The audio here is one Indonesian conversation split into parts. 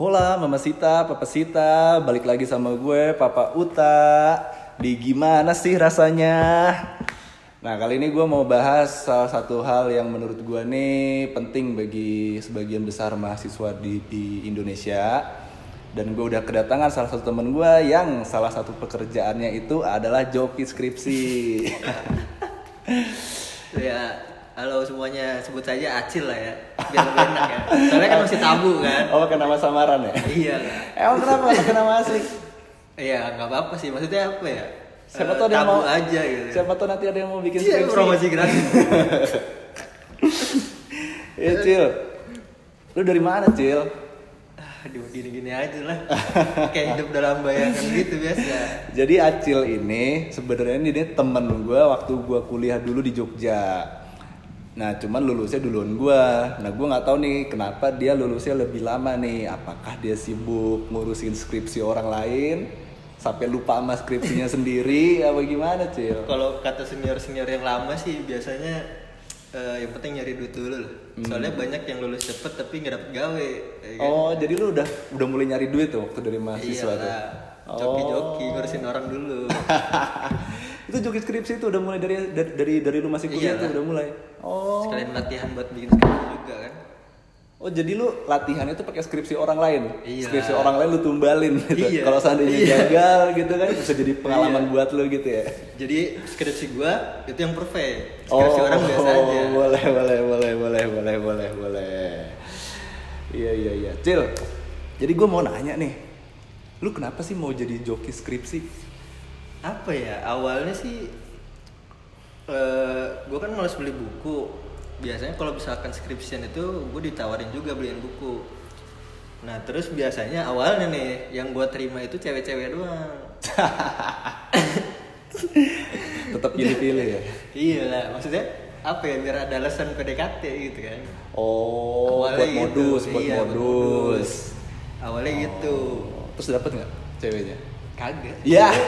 Hola Mama Sita, Papa Sita, balik lagi sama gue Papa Uta. Di gimana sih rasanya? Nah kali ini gue mau bahas salah satu hal yang menurut gue nih penting bagi sebagian besar mahasiswa di, di Indonesia. Dan gue udah kedatangan salah satu temen gue yang salah satu pekerjaannya itu adalah joki skripsi. Ya, halo semuanya, sebut saja Acil lah ya, biar lebih enak ya. Soalnya kan masih tabu kan. Oh pakai nama samaran ya? Iya. Emang kenapa gak pakai nama asli? Iya, nggak apa-apa sih. Maksudnya apa ya? Siapa Eh, tahu ada yang tabu mau aja gitu. Siapa tahu nanti ada yang mau bikin Iya, skripsi. promosi gratis. Iya Cil. Lu dari mana Cil? Aduh, gini-gini aja lah. Kayak hidup dalam bayangan gitu biasa. Jadi Acil ini sebenarnya ini dia temen gue waktu gue kuliah dulu di Jogja. Nah cuman lulusnya duluan gue. Nah gue nggak tahu nih kenapa dia lulusnya lebih lama nih. Apakah dia sibuk ngurusin skripsi orang lain sampai lupa sama skripsinya sendiri? Apa gimana Cil? Kalau kata senior-senior yang lama sih biasanya eh, yang penting nyari duit dulu lah. Soalnya banyak yang lulus cepet tapi nggak dapet gawe. ya kan? Oh jadi lu udah udah mulai nyari duit tuh waktu dari mahasiswa tuh? Iyalah. Joki-joki ngurusin orang dulu. itu joki skripsi itu udah mulai dari dari dari, dari lu masih kuliah Iyalah. tuh udah mulai. Oh. Sekalian latihan buat bikin skripsi juga kan. Oh jadi lu latihan itu pakai skripsi orang lain. Iya. Skripsi orang lain lu tumbalin gitu. Iya. Kalau seandainya Iya. gagal gitu kan bisa jadi pengalaman Iya. buat lu gitu ya. Jadi skripsi gua itu yang perfect. Skripsi orang biasa aja. Oh, Boleh, boleh, boleh, boleh, boleh, boleh, boleh. Iya, iya, iya. Cil. Jadi gue mau nanya nih. Lu kenapa sih mau jadi joki skripsi? Apa ya? Awalnya sih eh gua kan males beli buku. Biasanya kalau misalkan skripsian itu gue ditawarin juga beliin buku. Nah terus biasanya awalnya nih yang gua terima itu cewek-cewek doang. Tetap pilih-pilih ya. iya lah, maksudnya apa ya biar ada alasan PDKT gitu kan. Oh, Awalnya buat modus, gitu, buat iya, modus. Awalnya gitu. Terus dapet nggak ceweknya? Kagak. Ya.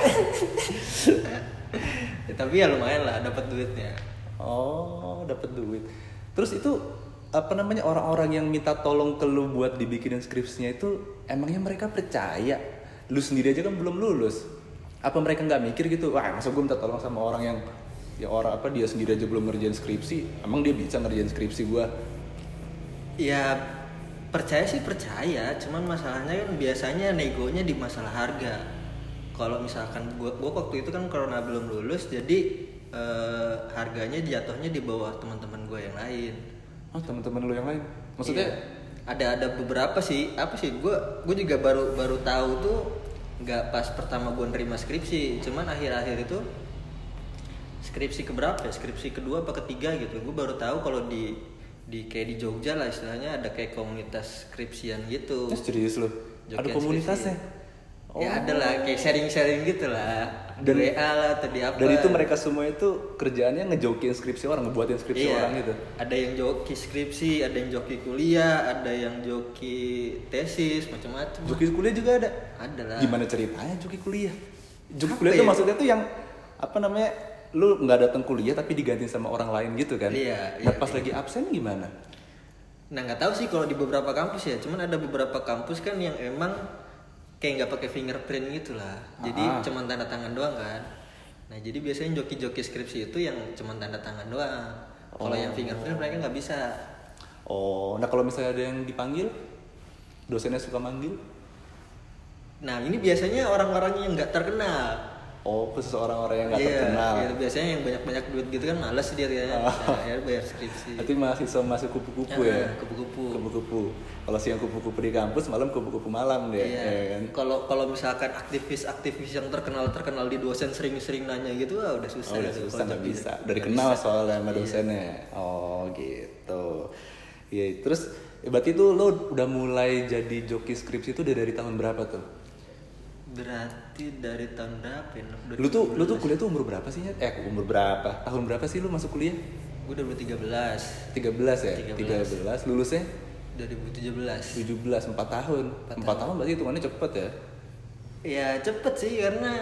Ya, tapi ya lumayan lah dapat duitnya. Oh, dapat duit. Terus itu apa namanya orang-orang yang minta tolong ke lu buat dibikinin skripsinya itu emangnya mereka percaya? Lu sendiri aja kan belum lulus. Apa mereka nggak mikir gitu? Wah, masa gue minta tolong sama orang yang ya orang apa dia sendiri aja belum ngerjain skripsi, emang dia bisa ngerjain skripsi gua? Ya percaya sih percaya, cuman masalahnya kan biasanya negonya di masalah harga. Kalau misalkan gua, gua waktu itu kan karena belum lulus, jadi eh, harganya jatuhnya di bawah teman-teman gue yang lain. Oh, teman-teman lu yang lain. Maksudnya Iya. ada ada beberapa sih apa sih gue gue juga baru baru tahu tuh nggak pas pertama gue nerima skripsi cuman akhir-akhir itu skripsi keberapa ya skripsi kedua apa ketiga gitu gue baru tahu kalau di di kayak di Jogja lah istilahnya ada kayak komunitas skripsian gitu eh, serius lu? Ada komunitasnya? Skripsi. ya ada lah kayak sharing-sharing gitu lah Dan- WA lah atau di apa Dan itu mereka semua itu kerjaannya ngejokin skripsi orang, ngebuatin skripsi Iya, orang gitu. Ada yang joki skripsi, ada yang joki kuliah, ada yang joki tesis, macam-macam. Joki kuliah juga ada. Ada lah. Gimana ceritanya joki kuliah? Joki Apa kuliah itu ya? maksudnya tuh yang apa namanya? Lu nggak datang kuliah tapi diganti sama orang lain gitu kan? Iya, Nah iya, pas iya. lagi absen gimana? Nah nggak tahu sih kalau di beberapa kampus ya, cuman ada beberapa kampus kan yang emang kayak nggak pakai fingerprint gitu lah. Jadi Ah. cuman tanda tangan doang kan. Nah jadi biasanya joki-joki skripsi itu yang cuman tanda tangan doang. Kalau yang fingerprint mereka nggak bisa. Oh, nah kalau misalnya ada yang dipanggil, dosennya suka manggil? Nah ini biasanya orang-orang yang nggak terkenal. Oh, khusus orang-orang yang nggak Iya, terkenal. gitu. biasanya yang banyak-banyak duit gitu kan males dia kayaknya. Oh. Nah, bayar skripsi. Berarti mahasiswa masuk kupu-kupu Ah, ya? kupu-kupu. Kupu-kupu. Kalau siang kupu-kupu di kampus, malam kupu-kupu malam deh, Iya. ya kan? Kalau kalau misalkan aktivis-aktivis yang terkenal terkenal di dosen sering-sering nanya gitu, ah udah Oh, susah. udah gitu susah kalau nggak bisa. Dari Nggak kenal bisa. soalnya sama Iya. dosennya. Oh gitu. Iya, terus ya berarti tuh lo udah mulai jadi joki skripsi itu udah dari tahun berapa tuh? Berarti dari tahun berapa ya? Lu tuh lu tuh kuliah tuh umur berapa sih? Nyet? Eh, umur berapa? Tahun berapa sih lu masuk kuliah? Gue udah 13 13 ya? 13. 13. Lulusnya 2017 17, 4 tahun. 4 tahun berarti hitungannya cepet ya? Ya cepet sih karena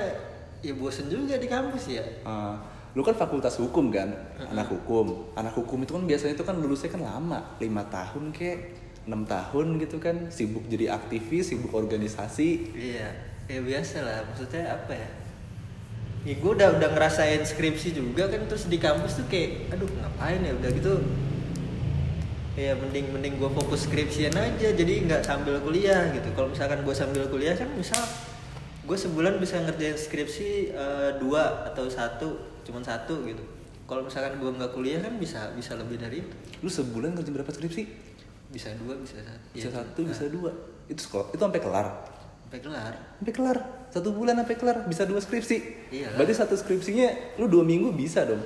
ya bosen juga di kampus ya Ah, lu kan fakultas hukum kan? Anak hukum. Anak hukum itu kan biasanya itu kan lulusnya kan lama, 5 tahun kek enam tahun gitu kan sibuk jadi aktivis sibuk organisasi Iya, ya biasa lah. Maksudnya apa ya? Ya gue udah udah ngerasain skripsi juga kan terus di kampus tuh kayak, aduh ngapain ya udah gitu. Ya mending mending gue fokus skripsian aja, jadi nggak sambil kuliah gitu. Kalau misalkan gue sambil kuliah kan misal gue sebulan bisa ngerjain skripsi eh, dua atau satu, cuman satu gitu. Kalau misalkan gue nggak kuliah kan bisa bisa lebih dari itu. lu sebulan ngerjain berapa skripsi Bisa dua, bisa satu. bisa Iya, satu nah, bisa dua itu sekolah itu sampai kelar Sampai kelar. sampai kelar satu bulan sampai kelar bisa dua skripsi Iya. berarti satu skripsinya lu dua minggu bisa dong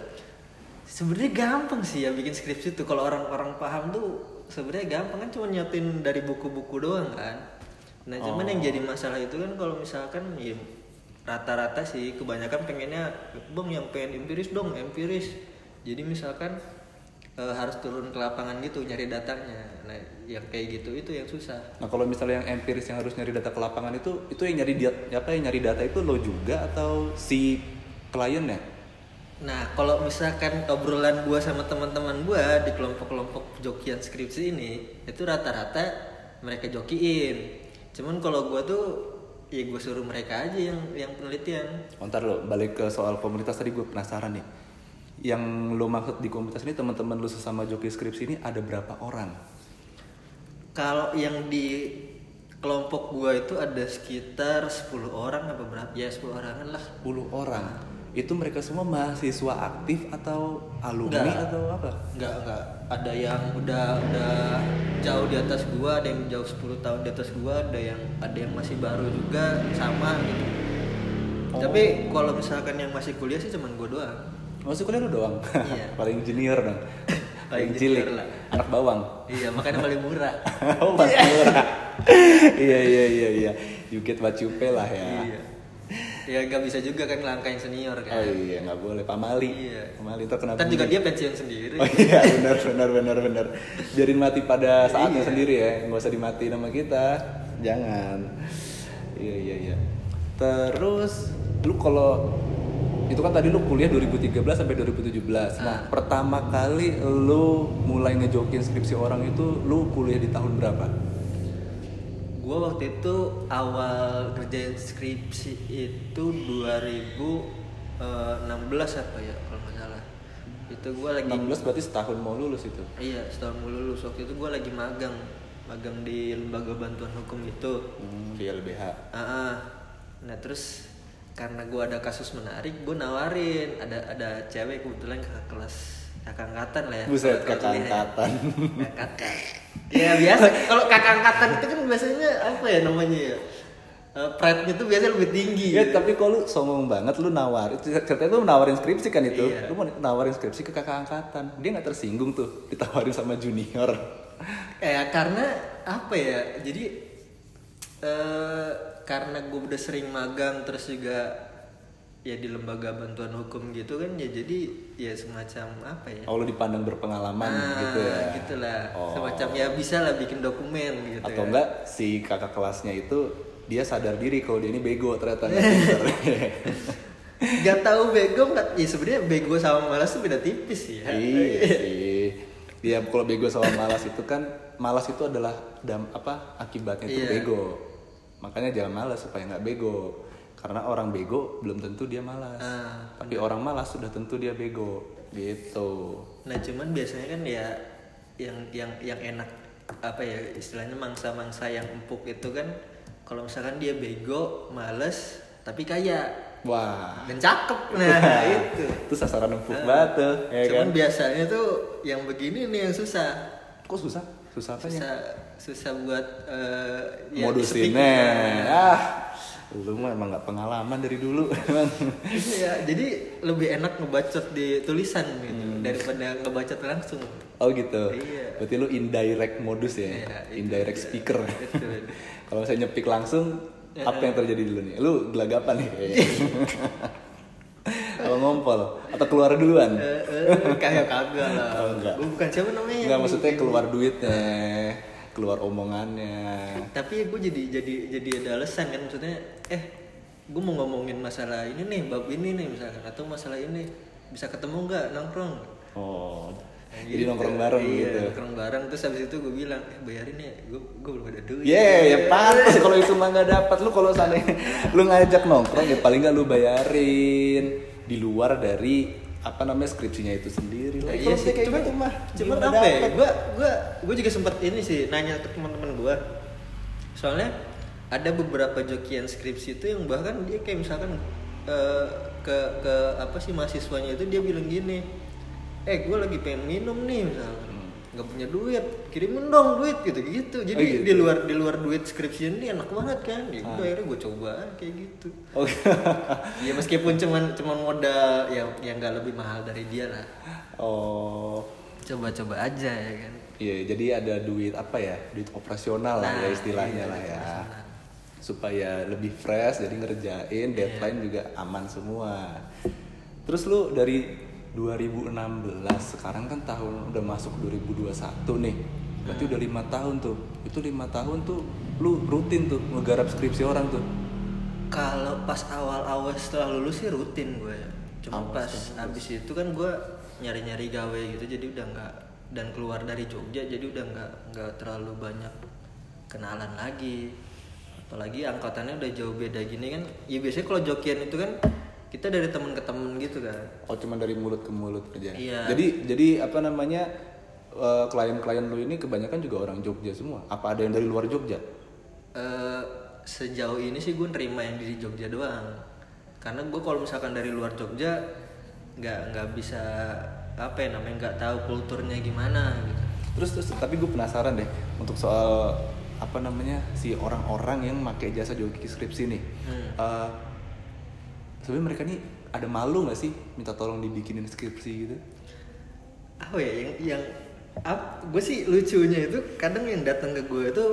Sebenarnya gampang sih ya bikin skripsi tuh kalau orang-orang paham tuh sebenarnya gampang kan cuma nyatin dari buku-buku doang kan. Nah cuman Oh. yang jadi masalah itu kan kalau misalkan ya rata-rata sih kebanyakan pengennya bang yang pengen empiris dong empiris. Jadi misalkan eh, harus turun ke lapangan gitu nyari datanya. Nah yang kayak gitu itu yang susah. Nah kalau misalnya yang empiris yang harus nyari data ke lapangan itu, itu yang nyari dia, apa yang nyari data itu lo juga atau si kliennya? Nah, kalau misalkan obrolan gua sama teman-teman gua di kelompok-kelompok jokian skripsi ini, itu rata-rata mereka jokiin. Cuman kalau gua tuh ya gue suruh mereka aja yang yang penelitian. Oh, ntar lo balik ke soal komunitas tadi gue penasaran nih. Yang lo maksud di komunitas ini teman-teman lo sesama joki skripsi ini ada berapa orang? Kalau yang di kelompok gua itu ada sekitar 10 orang apa berapa? Ya 10 orangan lah. 10 orang. Itu mereka semua mahasiswa aktif atau alumni Enggak. atau apa? Enggak, enggak. Ada yang udah udah jauh di atas gua, ada yang jauh 10 tahun di atas gua, ada yang ada yang masih baru juga sama gitu. Oh. Tapi kalau misalkan yang masih kuliah sih cuman gua doang. Masuk kuliah lo doang. Iya. Paling junior dong. Paling cilik. lah. Anak bawang. Iya, makanya paling murah. oh, paling murah. iya iya iya iya. You get what you pay lah ya. Iya. Ya gak bisa juga kan ngelangkain senior kan. Oh iya nggak boleh pamali. Iya. Pamali itu kenapa? Ntar juga dia pensiun sendiri. Oh iya benar benar benar benar. Biarin mati pada saatnya Iya. sendiri ya, nggak usah dimati nama kita. Jangan. Iya iya iya. Terus lu kalau itu kan tadi lu kuliah 2013 sampai 2017. Nah, Ah. pertama kali lu mulai ngejokin skripsi orang itu lu kuliah di tahun berapa? Gua waktu itu awal kerjain skripsi itu 2016 apa ya kalau nggak salah. Itu gua lagi 16 berarti setahun mau lulus itu. Iya, setahun mau lulus. Waktu itu gue lagi magang, magang di lembaga bantuan hukum itu. Hmm, di LBH. Ah, ah. Nah terus karena gue ada kasus menarik, gue nawarin ada ada cewek kebetulan kakak kelas kakak angkatan lah ya. Buset, kakak kuliah ya. angkatan. Kakak angkatan. Ya biasa. Kalau kakak angkatan itu kan biasanya apa ya namanya ya? Eh, pride-nya tuh biasanya lebih tinggi. Iya, gitu. tapi kalau lu sombong banget lu nawar. Itu ceritanya lu nawarin skripsi kan itu. Iya. Lu mau nawarin skripsi ke kakak angkatan. Dia nggak tersinggung tuh ditawarin sama junior. Ya karena apa ya? Jadi eh karena gue udah sering magang terus juga ya di lembaga bantuan hukum gitu kan ya jadi ya semacam apa ya? Oh, lu dipandang berpengalaman Nah, gitu ya. gitulah. Oh. Semacam ya bisa lah bikin dokumen gitu. Atau ya. enggak si kakak kelasnya itu dia sadar diri kalau dia ini bego ternyata nggak tahu bego nggak? Ya sebenarnya bego sama malas tuh beda tipis sih ya. iya sih. Dia kalau bego sama malas itu kan malas itu adalah dam, apa akibatnya itu Iya. bego. Makanya jangan malas supaya nggak bego. Karena orang bego belum tentu dia malas. Ah, Tapi orang malas sudah tentu dia bego. Gitu. Nah cuman biasanya kan ya yang yang yang enak apa ya istilahnya mangsa-mangsa yang empuk itu kan kalau misalkan dia bego, males, tapi kaya Wah. dan cakep nah itu. Itu sasaran empuk Ah, banget tuh, ya cuman kan? biasanya tuh yang begini nih yang susah. Kok susah? Susah apanya? Susah susah buat eh, ya, Modusinnya. speak. Ah, lu mah emang gak pengalaman dari dulu. Iya, jadi lebih enak ngebacot di tulisan gitu Hmm. daripada ngebacot langsung. Oh gitu. Iya. Berarti lu indirect modus ya? Iya, itu indirect dia. speaker. Kalau saya nyepik langsung, Iya. apa yang terjadi dulu nih? Lu gelagapan nih kayaknya. Kalau ngompol atau keluar duluan? Eh, eh, kayak kagak lah. Oh, enggak. Bukan siapa namanya. Enggak maksudnya keluar duitnya, keluar omongannya. Tapi gue jadi jadi jadi ada alasan kan maksudnya eh gue mau ngomongin masalah ini nih bab ini nih misalkan atau masalah ini bisa ketemu nggak nongkrong? Oh, jadi nongkrong bareng iya, gitu. nongkrong bareng terus habis itu gue bilang eh, bayarin ya gue gue belum ada duit. Yeah, ya pantas kalau itu mah nggak dapat. Lu kalau sana lu ngajak nongkrong ya paling nggak lu bayarin di luar dari apa namanya skripsinya itu sendiri lah. Nah, iya sih, kayak cuman, gitu mah gimana apa ya? dapet? Gue gue gue juga sempat ini sih nanya ke teman-teman gue. Soalnya ada beberapa jokian skripsi itu yang bahkan dia kayak misalkan eh, ke ke apa sih mahasiswanya itu dia bilang gini, eh gue lagi pengen minum nih misalkan nggak punya duit kirimin dong duit gitu gitu. Jadi Oh, gitu. di luar di luar duit skripsi ini enak banget kan? Ya udah akhirnya gue coba kayak gitu. Oke. ya meskipun cuman cuman modal yang yang nggak lebih mahal dari dia lah. Oh. Coba-coba aja ya kan? Iya jadi ada duit apa ya? Duit operasional lah ya Nah, istilahnya iya, lah ya. supaya lebih fresh jadi ngerjain Iya. deadline juga aman semua. Terus lu dari 2016 sekarang kan tahun udah masuk 2021 nih berarti Hmm. udah lima tahun tuh itu lima tahun tuh lu rutin tuh ngegarap skripsi orang tuh Kalau pas awal-awal setelah lulus sih rutin gue. Cuma Awal pas abis itu kan gue nyari-nyari gawe gitu, jadi udah nggak dan keluar dari Jogja, jadi udah nggak nggak terlalu banyak kenalan lagi. Apalagi angkatannya udah jauh beda gini kan. Ya biasanya kalau jokian itu kan kita dari temen ke temen gitu kan. oh cuma dari mulut ke mulut aja Iya. jadi jadi apa namanya eh, klien-klien lu ini kebanyakan juga orang Jogja semua apa ada yang dari luar Jogja Eh, sejauh ini sih gue nerima yang di Jogja doang karena gue kalau misalkan dari luar Jogja nggak nggak bisa apa ya namanya nggak tahu kulturnya gimana gitu Terus terus tapi gue penasaran deh untuk soal apa namanya si orang-orang yang pakai jasa joki skripsi nih. Hmm. Eh, Sebenarnya mereka nih ada malu nggak sih minta tolong dibikinin skripsi gitu? apa ya yang yang gue sih lucunya itu kadang yang datang ke gue itu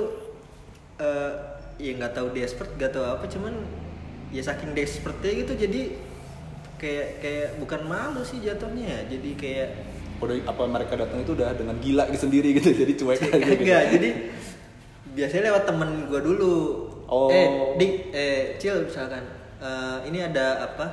eh ya nggak tahu desperate nggak tahu apa cuman ya saking desperate gitu jadi kayak kayak bukan malu sih jatuhnya ya jadi kayak Udah apa mereka datang itu udah dengan gila sendiri gitu jadi cuek aja gitu. enggak jadi biasanya lewat temen gue dulu Oh. eh dik eh cil misalkan eh, ini ada apa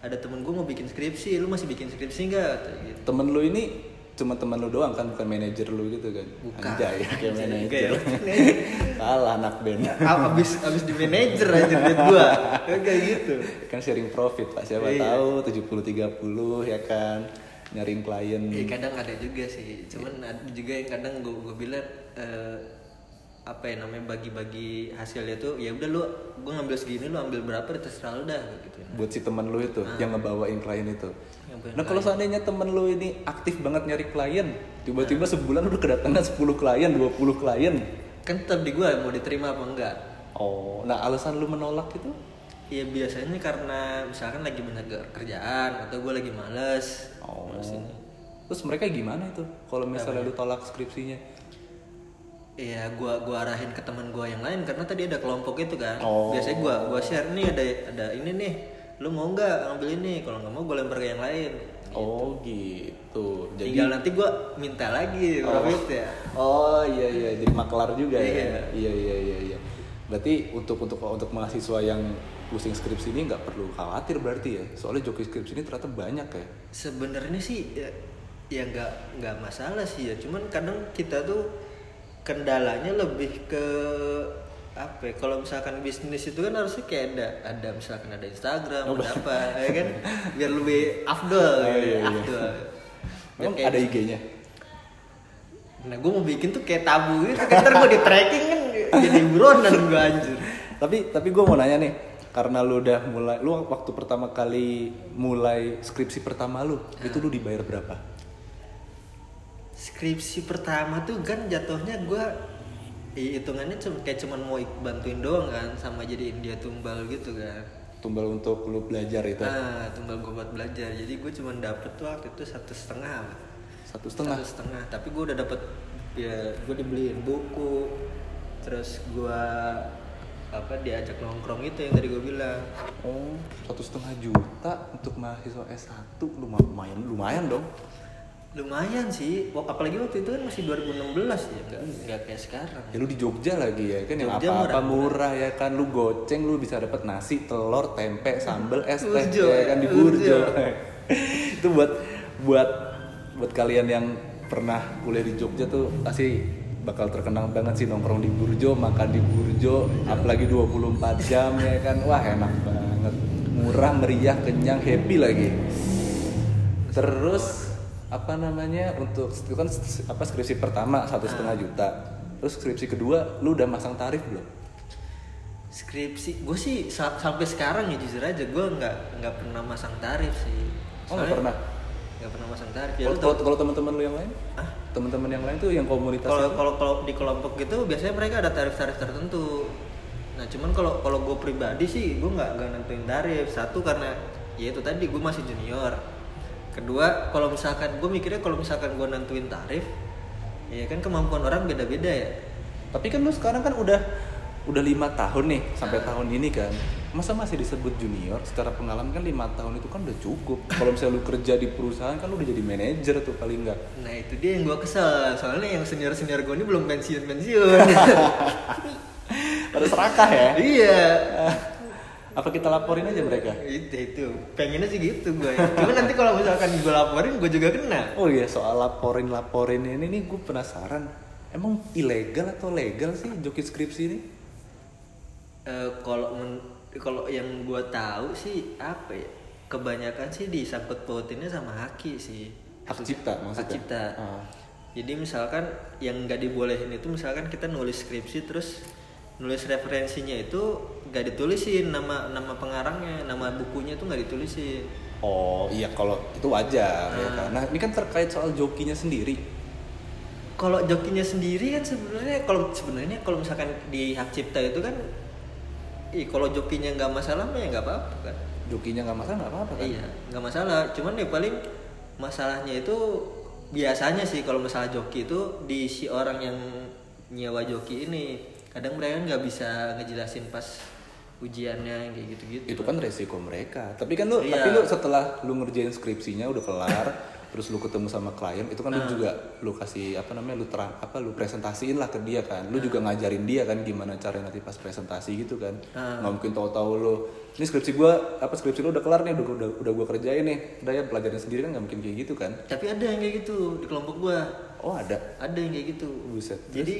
ada temen gue mau bikin skripsi lu masih bikin skripsi nggak gitu Temen lu ini cuma temen lu doang kan bukan manajer lu gitu kan? Bukan. Anjay, kayak manajer. kayak manajer. Salah anak band. Abis abis di manajer aja duit gua kayak gitu kan sharing profit pak siapa Iya. tahu 70 30 ya kan nyariin klien Eh kadang ada juga sih, cuman ada juga yang kadang gue gue bilang eh, apa ya namanya bagi-bagi hasilnya tuh ya udah lu gue ngambil segini lu ambil berapa terserah lu dah gitu. buat si temen lu itu yang ngebawain klien itu nah kalau seandainya temen lu ini aktif banget nyari klien tiba-tiba sebulan udah kedatangan 10 klien 20 klien Kan tetap di gua mau diterima apa enggak. oh nah alasan lu menolak itu Ya biasanya karena misalkan lagi banyak kerjaan atau gue lagi males. oh Males ini. terus mereka gimana itu kalau misalnya lu tolak skripsinya Iya, gua gua arahin ke teman gua yang lain karena tadi ada kelompok itu kan. Oh. Biasanya gua gua share nih ada ada ini nih. Lu mau nggak ngambil ini? Kalau nggak mau gua lempar ke yang lain. oh gitu jadi Tinggal nanti gua minta lagi Oh. ya. Oh iya iya jadi maklar juga ya. Iya. Iya iya iya iya. Berarti untuk untuk untuk mahasiswa yang pusing skripsi ini nggak perlu khawatir berarti ya. Soalnya joki skripsi ini ternyata banyak ya. Sebenarnya sih ya, ya nggak nggak masalah sih ya. Cuman kadang kita tuh kendalanya lebih ke apa ya, kalau misalkan bisnis itu kan harusnya kayak ada ada misalkan ada Instagram Oh, ada apa ya kan biar lebih afdol Oh, gitu, iya, iya. afdol Emang kayak ada IG-nya? Nah gue mau bikin tuh kayak tabu gitu kan ntar gue di tracking kan jadi buronan gue anjir Tapi tapi gue mau nanya nih, karena lu udah mulai, lu waktu pertama kali mulai skripsi pertama lu, itu lu dibayar berapa? Skripsi pertama tuh kan jatuhnya gue hitungannya cuma kayak cuman mau bantuin doang kan sama jadiin dia tumbal gitu kan. Tumbal untuk lu belajar itu? Nah tumbal gue buat belajar. Jadi gue cuman dapet tuh waktu itu satu setengah. Satu setengah. Satu setengah. Tapi gue udah dapet ya gue dibeliin buku. Terus gue apa diajak nongkrong itu yang tadi gue bilang. Oh, satu setengah juta untuk mahasiswa S1 lumayan lumayan dong. Lumayan sih apalagi waktu itu kan masih 2016 ya nggak nggak kayak sekarang Ya lu di Jogja lagi ya kan yang apa-apa murah. murah, ya kan lu goceng lu bisa dapat nasi, telur, tempe, sambel, es teh ya kan di burjo. Burjo. itu buat buat buat kalian yang pernah kuliah di Jogja tuh pasti bakal terkenang banget sih nongkrong di Burjo, makan di Burjo, apalagi 24 jam ya kan. Wah, enak banget. Murah, meriah, kenyang, happy lagi. Terus apa namanya untuk itu kan apa skripsi pertama satu setengah juta. Terus skripsi kedua lu udah masang tarif belum? Skripsi gue sih sa- sampai sekarang ya jujur aja gue nggak nggak pernah masang tarif sih. Oh, nggak pernah? nggak pernah masang tarif. Ya kalau kalau teman-teman lu yang lain? Ah? teman-teman yang lain tuh yang komunitas kalau kalau kalau di kelompok gitu biasanya mereka ada tarif-tarif tertentu. Nah cuman kalau kalau gue pribadi sih gue nggak nggak nentuin tarif. Satu karena ya itu tadi gue masih junior kedua kalau misalkan gue mikirnya kalau misalkan gue nentuin tarif ya kan kemampuan orang beda-beda ya. Tapi kan lu sekarang kan udah udah lima tahun nih sampai Ah. tahun ini kan. Masa masih disebut junior? Secara pengalaman kan lima tahun itu kan udah cukup. Kalau misalnya lu kerja di perusahaan kan lu udah jadi manajer tuh paling enggak nah itu dia yang gue kesel. Soalnya yang senior senior gue ini belum pensiun pensiun pada serakah ya? Iya apa kita laporin aja mereka? Itu itu. Pengennya sih gitu gue cuman nanti kalau misalkan gue laporin gue juga kena. Oh iya soal laporin laporin ini nih gue penasaran. Emang ilegal atau legal sih joki skripsi ini? Eh, kalau kalau yang gue tahu sih apa ya? Kebanyakan sih disangkut pautinnya sama haki sih. Hak cipta maksudnya? Hak cipta. Ah. jadi misalkan yang nggak dibolehin itu misalkan kita nulis skripsi terus nulis referensinya itu nggak ditulisin nama nama pengarangnya nama bukunya itu nggak ditulisin. Oh iya kalau itu wajar ya Ah. kan nah ini kan terkait soal jokinya sendiri. Kalau jokinya sendiri kan sebenarnya kalau sebenarnya kalau misalkan di hak cipta itu kan ih kalau jokinya nggak masalah mah ya nggak apa-apa kan. Jokinya nggak masalah nggak apa-apa kan? Iya, nggak masalah. Cuman ya paling masalahnya itu biasanya sih kalau masalah joki itu di si orang yang nyewa joki ini. Kadang mereka nggak bisa ngejelasin pas ujiannya kayak gitu-gitu. itu kan resiko mereka tapi kan lu Iya. tapi lu setelah lu ngerjain skripsinya udah kelar terus lu ketemu sama klien itu kan lu Nah. juga lu kasih apa namanya lu terang apa lu presentasiin lah ke dia kan lu juga ngajarin dia kan gimana cara nanti pas presentasi gitu kan Nah. nggak mungkin tahu-tahu lu ini skripsi gua apa skripsi lu udah kelar nih udah udah, udah gua kerjain nih udah ya pelajarin sendiri kan nggak mungkin kayak gitu kan Tapi ada yang kayak gitu di kelompok gua. oh ada Ada yang kayak gitu. Buset. Jadi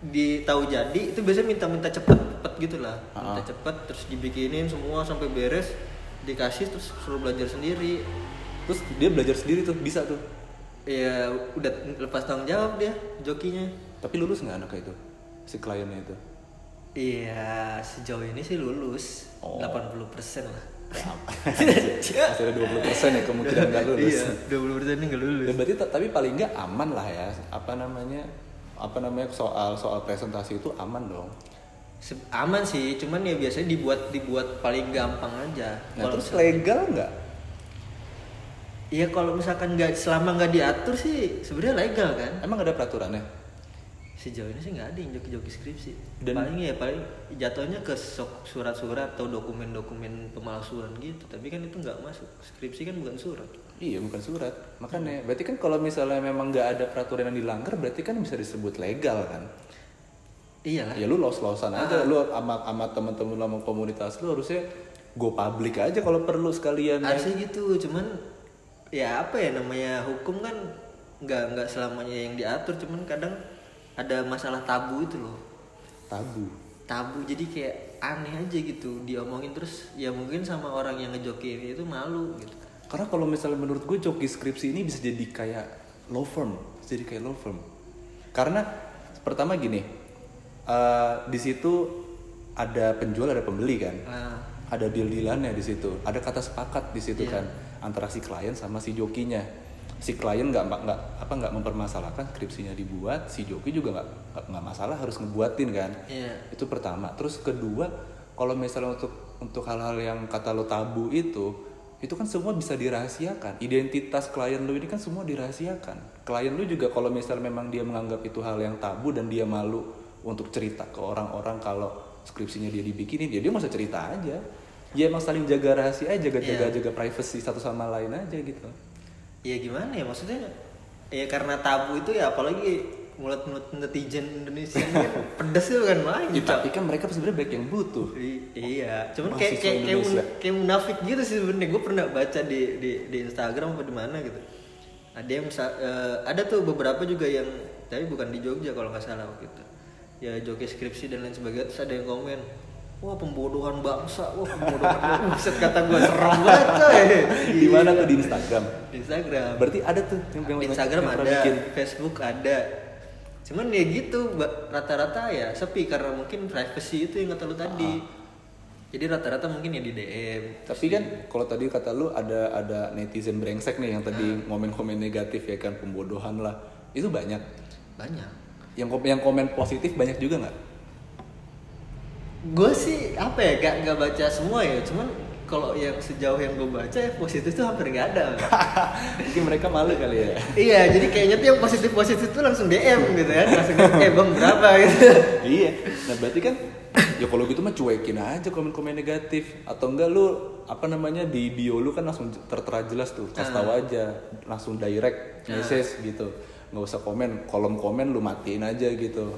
di tahu jadi itu biasanya minta-minta cepet cepet gitu lah. Minta Ah. cepet terus dibikinin semua sampai beres dikasih terus suruh belajar sendiri. terus dia belajar sendiri tuh bisa tuh Ya udah lepas tanggung jawab dia jokinya. tapi lulus nggak anaknya itu si kliennya itu Iya, sejauh ini sih lulus Oh. 80% lah. masih ada 20% ya kemungkinan nggak lulus Iya, 20% ini nggak lulus. Ya, berarti tapi paling nggak aman lah ya apa namanya apa namanya soal soal presentasi itu aman dong Aman sih, cuman ya biasanya dibuat dibuat paling gampang aja. nah Kalau terus misalkan- legal nggak Iya kalau misalkan nggak selama nggak diatur sih sebenarnya legal kan. emang ada peraturannya Sejauh ini sih nggak ada yang joki-joki skripsi. Dan- paling ya paling jatuhnya ke surat-surat atau dokumen-dokumen pemalsuan gitu. Tapi kan itu nggak masuk. Skripsi kan bukan surat. Iya bukan surat. Makanya berarti kan kalau misalnya memang nggak ada peraturan yang dilanggar berarti kan bisa disebut legal kan? Iya lah. ya lu los losan aja lu sama sama temen-temen lu sama komunitas lu harusnya go public aja kalau perlu sekalian ya. harusnya gitu cuman ya apa ya namanya hukum kan nggak nggak selamanya yang diatur cuman kadang ada masalah tabu itu loh. Tabu. Tabu jadi kayak aneh aja gitu diomongin terus ya mungkin sama orang yang ngejokiin itu malu gitu Karena kalau misalnya menurut gue joki skripsi ini bisa jadi kayak law firm, bisa jadi kayak law firm. Karena pertama gini, eh, di situ ada penjual ada pembeli kan, nah, ada deal dealannya di situ, ada kata sepakat di situ Iya. kan antara si klien sama si jokinya. Si klien nggak nggak apa nggak mempermasalahkan skripsinya dibuat, si joki juga nggak nggak- masalah harus ngebuatin kan. iya Itu pertama. Terus kedua, kalau misalnya untuk untuk hal-hal yang kata lo tabu itu, itu kan semua bisa dirahasiakan. Identitas klien lo ini kan semua dirahasiakan. Klien lo juga kalau misalnya memang dia menganggap itu hal yang tabu dan dia malu untuk cerita ke orang-orang kalau skripsinya dia dibikinin, ya dia masa cerita aja. Ya emang saling jaga rahasia aja, jaga-jaga Iya. jaga privacy satu sama lain aja gitu. ya gimana ya maksudnya ya karena tabu itu ya apalagi mulut-mulut netizen Indonesia kan pedes itu kan main Ya, tapi kan mereka sebenarnya baik yang butuh. I- iya cuman kayak kayak kayak, Indonesia. mun- kayak munafik gitu sih sebenarnya. Gue pernah baca di di di Instagram apa di mana gitu. Ada yang eh, ada tuh beberapa juga yang tapi bukan di Jogja kalau nggak salah waktu itu. Ya joki skripsi dan lain sebagainya terus ada yang komen wah pembodohan bangsa wah pembodohan bangsa. Kata gue serem banget coy. Di mana tuh? Di Instagram. Di Instagram. Berarti ada tuh yang, yang Instagram yang ada bikin. Facebook ada cuman ya gitu rata-rata ya sepi karena mungkin privacy itu yang kata lu tadi Ah. jadi rata-rata mungkin ya di DM Tapi kan kalau tadi kata lu ada ada netizen brengsek nih yang tadi ngomen-komen negatif ya kan pembodohan lah. Itu banyak. banyak Yang yang komen positif banyak juga nggak? gue sih apa ya gak, gak baca semua ya cuman kalau yang sejauh yang gue baca ya positif tuh hampir gak ada. Mungkin mereka malu kali ya. iya jadi kayaknya tuh yang positif positif tuh langsung DM gitu kan langsung eh bang berapa gitu. Iya. Nah berarti kan ya kalau gitu mah cuekin aja komen-komen negatif. Atau enggak lu apa namanya di bio lu kan langsung tertera jelas tuh. Kasih tahu aja. Langsung direct message gitu. Nggak usah komen kolom komen lu matiin aja gitu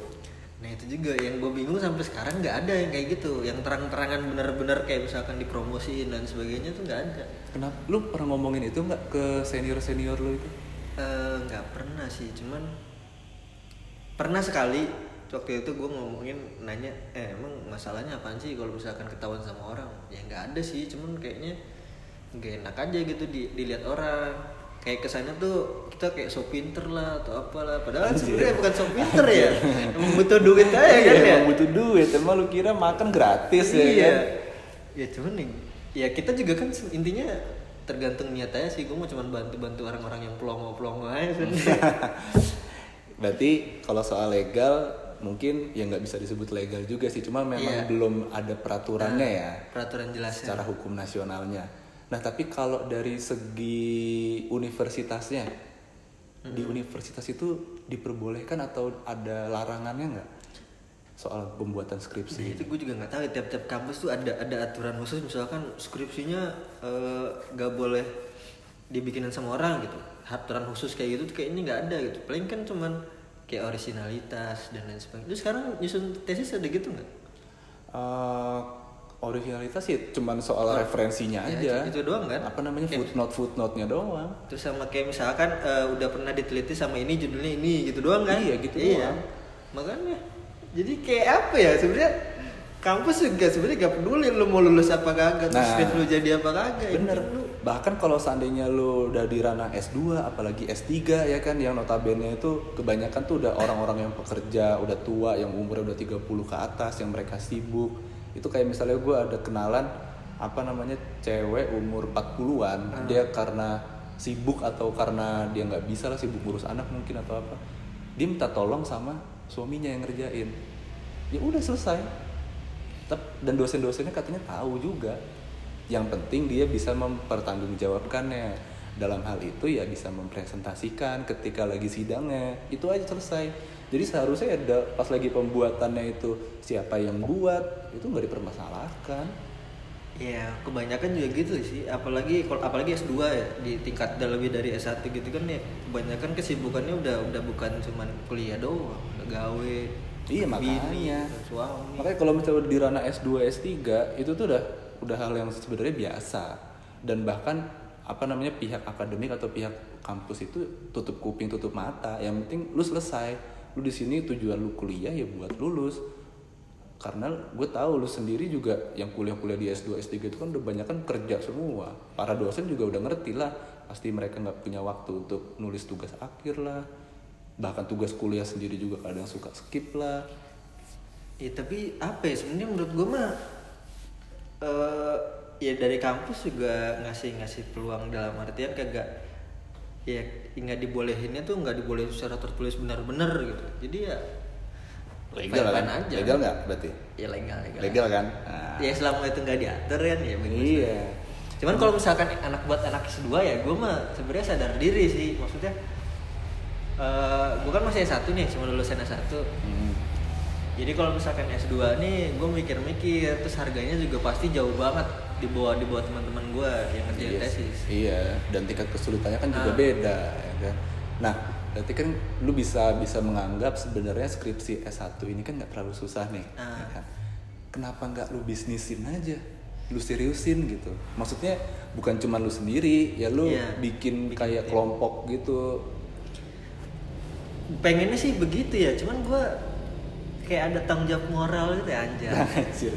nah itu juga yang gue bingung sampai sekarang nggak ada yang kayak gitu. Yang terang-terangan bener-bener kayak misalkan dipromosiin dan sebagainya tuh nggak ada. Kenapa? Lu pernah ngomongin itu nggak ke senior senior lu itu? Eh, nggak pernah sih cuman pernah sekali waktu itu gue ngomongin nanya eh emang masalahnya apaan sih kalau misalkan ketahuan sama orang? Ya nggak ada sih cuman kayaknya nggak enak aja gitu di, dilihat orang kayak kesannya tuh kita kayak so pinter lah atau apalah. Padahal sebenarnya bukan so pinter ya. Emang butuh duit aja kan Iya, ya. emang butuh duit. Emang lu kira makan gratis ya iya. kan? Ya cuman nih ya kita juga kan intinya tergantung niat aja sih. Gue mau cuman bantu-bantu orang-orang yang pelongo-pelongo aja sebenarnya Berarti kalau soal legal mungkin ya nggak bisa disebut legal juga sih, cuma memang Iya. belum ada peraturannya ya peraturan jelasnya. secara hukum nasionalnya. Nah tapi kalau dari segi universitasnya, di universitas itu diperbolehkan atau ada larangannya nggak soal pembuatan Nah, skripsi? itu gue juga nggak tahu tiap-tiap kampus tuh ada ada aturan khusus misalkan skripsinya eh, nggak boleh dibikinin sama orang gitu. Aturan khusus kayak gitu tuh kayaknya nggak ada gitu. Paling kan cuman kayak originalitas dan lain sebagainya. Itu sekarang nyusun tesis ada gitu nggak? Eh, originalitas sih cuman soal referensinya Ya, aja. itu- itu doang kan? Apa namanya Kayak- footnote footnote-nya doang. terus sama kayak misalkan eh, udah pernah diteliti sama ini judulnya ini gitu doang kan Iya, gitu iya doang. makanya jadi kayak apa ya sebenarnya kampus juga sebenarnya gak peduli lu mau lulus apa kagak terus Nah, skrip lu jadi apa kagak Yang Bener. lu Bahkan kalau seandainya lu udah di ranah S2 apalagi S3 ya kan yang notabene itu kebanyakan tuh udah orang-orang yang pekerja, udah tua, yang umurnya udah 30 ke atas, yang mereka sibuk. Itu kayak misalnya gue ada kenalan apa namanya cewek umur 40-an, dia karena sibuk atau karena dia nggak bisa lah sibuk ngurus anak mungkin atau apa. Dia minta tolong sama suaminya yang ngerjain. Ya udah selesai. Dan dosen-dosennya katanya tahu juga yang penting dia bisa mempertanggungjawabkannya dalam hal itu ya bisa mempresentasikan ketika lagi sidangnya itu aja selesai jadi seharusnya ada pas lagi pembuatannya itu siapa yang buat itu nggak dipermasalahkan. Ya kebanyakan juga gitu sih, apalagi kalau apalagi S2 ya di tingkat udah lebih dari S1 gitu kan ya kebanyakan kesibukannya udah udah bukan cuman kuliah doang, udah gawe, iya bini, makanya. suami. makanya kalau misalnya di ranah S2 S3 itu tuh udah udah hal yang sebenarnya biasa. Dan bahkan apa namanya pihak akademik atau pihak kampus itu tutup kuping tutup mata. Yang penting lu selesai lu di sini tujuan lu kuliah ya buat lulus. Karena gue tahu lu sendiri juga yang kuliah-kuliah di S2 S3 itu kan udah banyak kan kerja semua. Para dosen juga udah ngerti lah pasti mereka nggak punya waktu untuk nulis tugas akhir lah. Bahkan tugas kuliah sendiri juga kadang suka skip lah. Ya tapi apa ya sebenarnya menurut gue mah eh ya dari kampus juga ngasih ngasih peluang dalam artian kagak ya nggak dibolehinnya tuh nggak dibolehin secara tertulis benar-benar gitu. Jadi ya legal kan aja. legal nggak berarti ya legal legal. legal kan Nah, Ya selama itu nggak diatur kan ya bagus. iya Cuman kalau misalkan anak buat anak S2 ya gue mah sebenarnya sadar diri sih maksudnya eh gue kan masih S1 nih cuma lulusan S1 Hmm. jadi kalau misalkan S2 nih gue mikir-mikir terus harganya juga pasti jauh banget di bawah di bawah teman-teman gue yang ngerjain Iya, tesis. Iya dan tingkat kesulitannya kan juga Ah. beda ya kan? Nah berarti kan lu bisa bisa menganggap sebenarnya skripsi S1 ini kan nggak terlalu susah nih Ah. ya kan? kenapa nggak lu bisnisin aja? Lu seriusin gitu. Maksudnya bukan cuma lu sendiri ya lu Iya, bikin kayak kelompok gitu. Pengennya sih begitu ya cuman gue kayak ada tanggung jawab moral gitu ya anjay Anjir.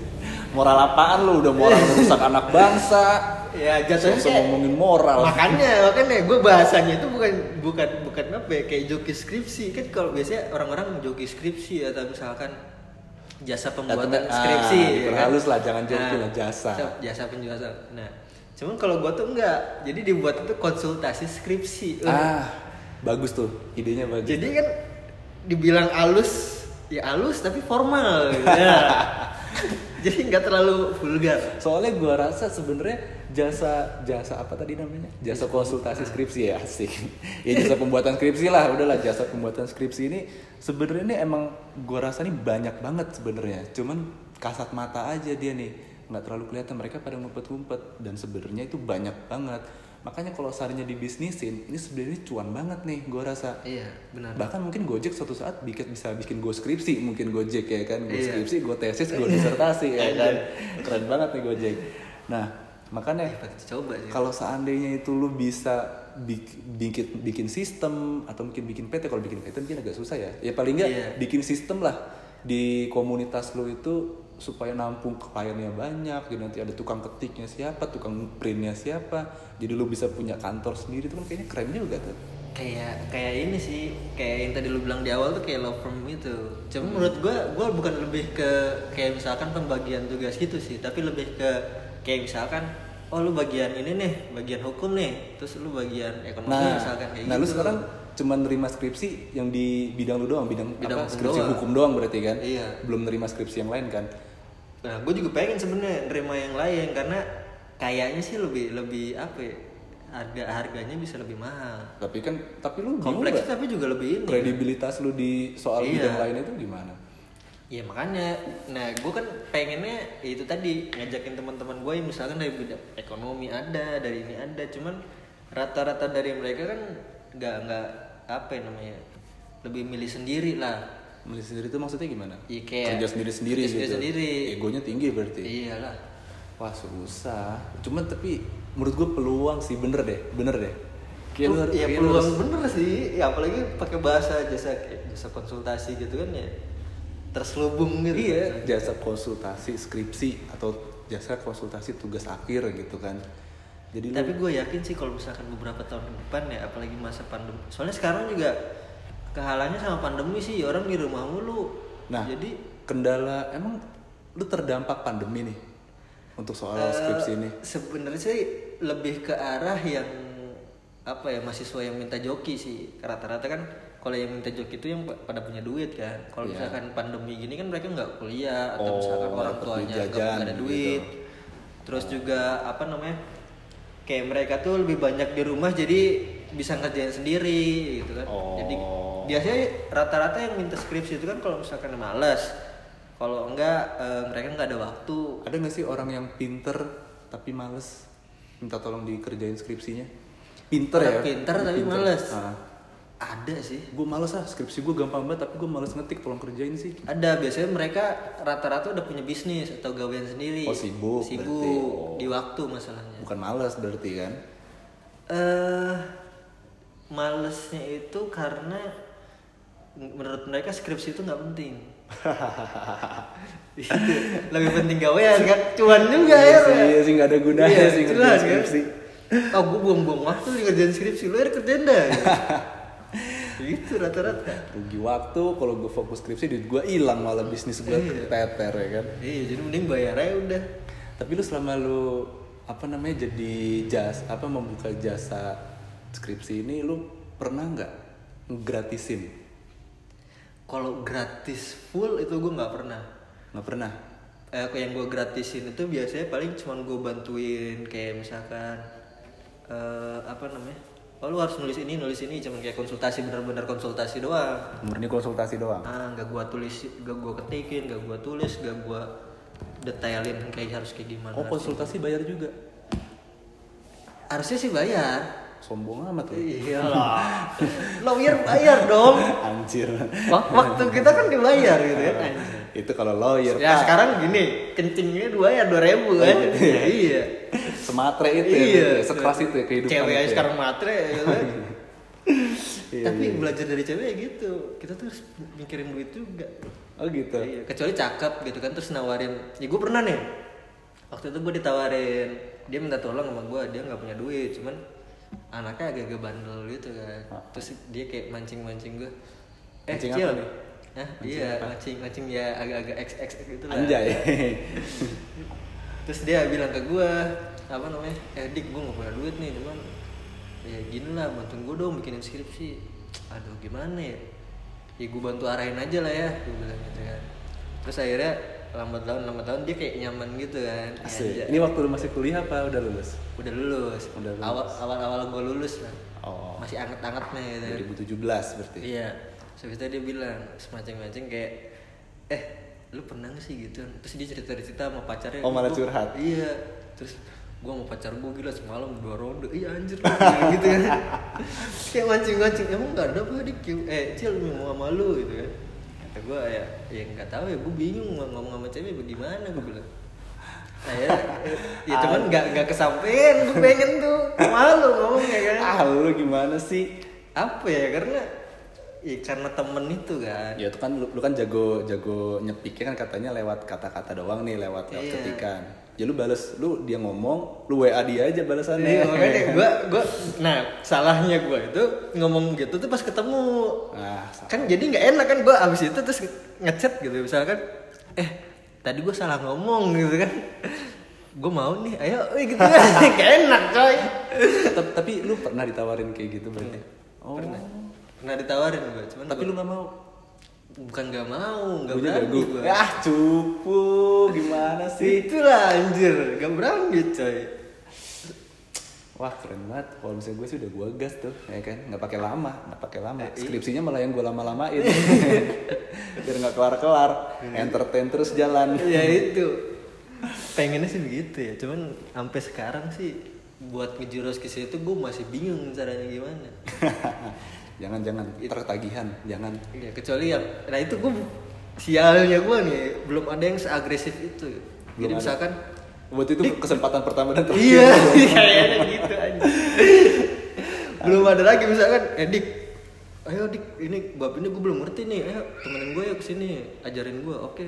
moral apaan lu? Udah moral merusak anak bangsa. Ya jatuhnya kayak ngomongin moral? makanya makanya gue bahasanya itu bukan bukan bukan apa ya kayak joki skripsi. Kan kalau biasanya orang-orang joki skripsi atau misalkan jasa pembuatan ah, skripsi ya kan? diperhalus lah, jangan joki lah, jasa. jasa penjelasan nah cuman kalau gue tuh enggak. Jadi dibuat itu konsultasi skripsi. Ah bagus tuh idenya bagus. Jadi kan dibilang alus ya alus tapi formal. Gitu. Ya. jadi nggak terlalu vulgar. Soalnya gua rasa sebenarnya jasa jasa apa tadi namanya? Jasa konsultasi skripsi ya sih ya jasa pembuatan skripsi lah udahlah jasa pembuatan skripsi ini sebenarnya ini emang gua rasa nih banyak banget sebenarnya. Cuman kasat mata aja dia nih. Nggak terlalu kelihatan mereka pada ngumpet-ngumpet. Dan sebenarnya itu banyak banget makanya kalau seharusnya dibisnisin ini sebenarnya cuan banget nih gua rasa. Iya benar. Bahkan mungkin Gojek suatu saat bikin bisa bikin go skripsi mungkin Gojek ya kan go Iya. skripsi go tesis go disertasi ya kan. Keren banget nih Gojek. Nah makanya sih. kalau seandainya itu lu bisa bik- bikin bikin sistem atau mungkin bikin PT kalau bikin PT mungkin agak susah ya. Ya paling nggak Iya. bikin sistem lah di komunitas lu itu supaya nampung kliennya banyak jadi nanti ada tukang ketiknya siapa tukang printnya siapa jadi lu bisa punya kantor sendiri itu kan kayaknya keren juga tuh kayak kayak ini sih kayak yang tadi lu bilang di awal tuh kayak law firm itu cuma menurut gua gua bukan lebih ke kayak misalkan pembagian tugas gitu sih tapi lebih ke kayak misalkan oh lu bagian ini nih bagian hukum nih terus lu bagian ekonomi Nah, misalkan kayak nah lu gitu sekarang cuma nerima skripsi yang di bidang lu doang, bidang, Bidang apa? hukum skripsi doang. hukum doang berarti kan? Iya. Belum nerima skripsi yang lain kan? Nah gue juga pengen sebenarnya nerima yang lain karena kayaknya sih lebih lebih apa ya harga harganya bisa lebih mahal Tapi kan, tapi lu kompleks tapi juga lebih ini Kredibilitas lu di soal Iya. bidang lain itu gimana? Ya makanya, nah gue kan pengennya ya itu tadi ngajakin teman-teman gue yang misalkan dari bidang ekonomi ada, dari ini ada, cuman rata-rata dari mereka kan nggak nggak apa ya namanya lebih milih sendiri lah. Milih sendiri itu maksudnya gimana? Iya, kayak Kerja sendiri-sendiri kerja gitu. sendiri. Egonya tinggi berarti. Iyalah. Wah susah. Cuman tapi menurut gue peluang sih bener deh, bener deh. Kayak lu ya lu peluang harus- bener sih, ya apalagi pakai bahasa jasa jasa konsultasi gitu kan ya terselubung gitu. Iya, jasa konsultasi skripsi atau jasa konsultasi tugas akhir gitu kan. Jadi lu- Tapi gue yakin sih kalau misalkan beberapa tahun ke depan ya, apalagi masa pandemi. Soalnya sekarang juga kehalanya sama pandemi sih, orang di rumah mulu. Nah, jadi kendala emang lu terdampak pandemi nih untuk soal eh, skripsi ini. Sebenarnya sih lebih ke arah yang apa ya mahasiswa yang minta joki sih. Rata-rata kan kalau yang minta joki itu yang pa- pada punya duit kan. Kalau Iya. misalkan pandemi gini kan mereka nggak kuliah atau Oh, misalkan orang tuanya nggak ada gitu. duit. Terus juga apa namanya? Kayak mereka tuh lebih banyak di rumah jadi bisa ngerjain sendiri gitu kan. Oh. Jadi biasanya rata-rata yang minta skripsi itu kan kalau misalkan males. Kalau enggak eh, mereka nggak ada waktu. Ada nggak sih orang yang pinter tapi males minta tolong dikerjain skripsinya? Pinter Orang ya? pinter tapi males. Ah. Ada sih. Gue males ah, skripsi gue gampang banget tapi gue males ngetik tolong kerjain sih. Ada biasanya mereka rata-rata udah punya bisnis atau gawean sendiri. Oh, sibuk Sibuk berarti. Oh. di waktu masalahnya. Bukan males berarti kan? Eh malesnya itu karena menurut mereka skripsi itu nggak penting. Itu, Lebih penting gawean kan cuan juga Iya ya. sih, iya sih nggak ada gunanya Iya, sih ngerjain kan? skripsi. Oh gue buang-buang waktu nih ngerjain skripsi lu ya kerjain dah. gitu rata-rata. Rugi waktu, kalau gue fokus skripsi duit gue hilang malah bisnis gue Iya. teter ya kan? Iya jadi mending bayar aja udah. Tapi lu selama lu apa namanya jadi jas apa membuka jasa skripsi ini lu pernah nggak gratisin? Kalau gratis full itu gue nggak pernah. Nggak pernah. Eh, kayak yang gue gratisin itu biasanya paling cuman gue bantuin kayak misalkan eh apa namanya? Oh lu harus nulis ini nulis ini cuman kayak konsultasi bener-bener konsultasi doang. Murni konsultasi doang. Ah nggak gue tulis, nggak gue ketikin, nggak gue tulis, nggak gue detailin kayak harus kayak gimana. Oh konsultasi bayar juga. Harusnya sih bayar. Sombong amat lu. Iya lah. Lawyer bayar dong. Anjir. Wak- Waktu kita kan dibayar gitu kan. anjir. itu kalau lawyer Ya Pak. sekarang gini, kencingnya dua ya dua ribu kan? iya. iya. sematre itu ya, iya. ya, sekeras itu ya kehidupan Cewek aja ya. sekarang matre ya kan? Iya, Tapi iya. belajar dari cewek ya gitu. Kita tuh harus mikirin duit juga. oh gitu Iya, kecuali cakep gitu kan terus nawarin. Ya gue pernah nih. Waktu itu gue ditawarin, dia minta tolong sama gue, dia nggak punya duit, cuman anaknya agak-agak bandel gitu kan. Terus dia kayak mancing-mancing gue. Eh, Mancing Cil. nih? Hah? iya, mancing, mancing ya agak-agak XX gitu lah. anjay Terus dia bilang ke gue, apa namanya? Eh dik, gue gak punya duit nih, cuman ya gini lah, bantuin gue dong bikinin skripsi. Aduh gimana ya? Ya gue bantu arahin aja lah ya, gue bilang gitu kan. Terus akhirnya lambat laun lambat laun dia kayak nyaman gitu kan. Ya, Asik. aja. ini waktu lu masih kuliah apa udah lulus udah lulus. Udah lulus. Awal awal awal gue lulus lah. oh Masih anget-angetnya gitu. 2017 berarti Iya. Terus itu dia bilang semacam-macam kayak eh lu pernah gak sih gitu terus dia cerita cerita sama pacarnya Oh, malah "Gua- curhat. iya terus gua sama pacar gua gila semalam dua ronde iya anjir lu," bilang gitu kan kayak mancing mancing emang gak ada apa dik eh cil mau sama lu gitu kan gua ya ya nggak tahu ya gua bingung mau ngomong sama cewek bagaimana gua bilang. Nah ya, ya cuman nggak nggak kesampean gua pengen tuh. Malu ngomongnya kan. Ah lu gimana sih? Apa ya karena ya karena temen itu kan. Ya itu kan lu, lu kan jago jago nyepiknya kan katanya lewat kata-kata doang nih lewat lewat Iya. ketikan ya lu bales lu dia ngomong lu wa dia aja balasannya Iya, makanya gua gua nah salahnya gua itu ngomong gitu tuh pas ketemu. Sa- kan jadi nggak enak kan gua abis itu terus ngechat gitu misalkan eh tadi gua salah ngomong gitu kan. Gua mau nih ayo eh, gitu kan. Gak enak coy. Tapi, tapi lu pernah ditawarin kayak gitu berarti? Oh. Pernah pernah ditawarin gua cuman tapi gua- lu nggak mau bukan nggak mau juga berani gua ah cupu gimana sih itulah anjir gak berani coy Wah keren banget. Kalau misalnya gue sih udah gue gas tuh, ya kan? Nggak pakai lama, nggak pakai lama. Eh, iya. Skripsinya malah yang gue lama-lamain, biar nggak kelar-kelar. Entertain terus jalan. ya itu pengennya sih begitu ya cuman sampai sekarang sih buat ngejurus ke situ gue masih bingung caranya gimana jangan jangan tertagihan, jangan. ya kecuali yang nah itu gue sialnya gue nih belum ada yang seagresif itu Belum jadi ada. misalkan Buat itu kesempatan pertama dan terakhir. iya kayaknya gitu aja belum ada lagi misalkan eh dik ayo dik ini bab ini gue belum ngerti nih ayo temenin gue ya ke sini ajarin gue oke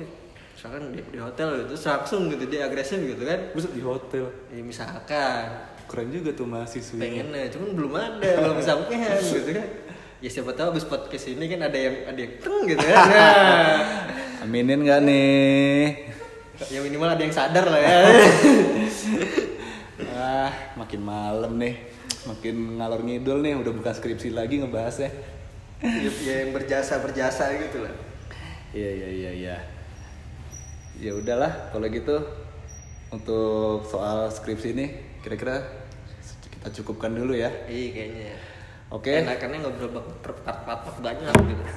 misalkan di, di hotel gitu terus langsung gitu dia agresif gitu kan Buset di hotel. ya misalkan Keren juga tuh mahasiswa. pengennya cuman belum ada belum sampean gitu kan ya siapa tahu abis podcast ini kan ada yang ada yang teng gitu kan nah, Aminin gak nih? ya minimal ada yang sadar lah ya ah, makin malam nih. Makin ngalor ngidul nih, udah bukan skripsi lagi ngebahasnya. ya, ya yang berjasa berjasa gitu lah Iya iya iya iya. Ya udahlah kalau gitu untuk soal skripsi ini kira-kira kita cukupkan dulu ya. iya kayaknya Oke. enakannya ngobrol part-part banyak gitu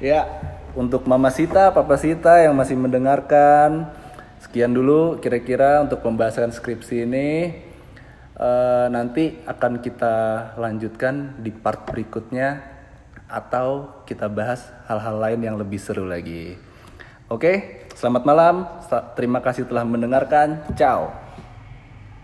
Ya, untuk Mama Sita, Papa Sita yang masih mendengarkan, sekian dulu kira-kira untuk pembahasan skripsi ini. Eh, nanti akan kita lanjutkan di part berikutnya atau kita bahas hal-hal lain yang lebih seru lagi. Oke, selamat malam. Terima kasih telah mendengarkan. Ciao.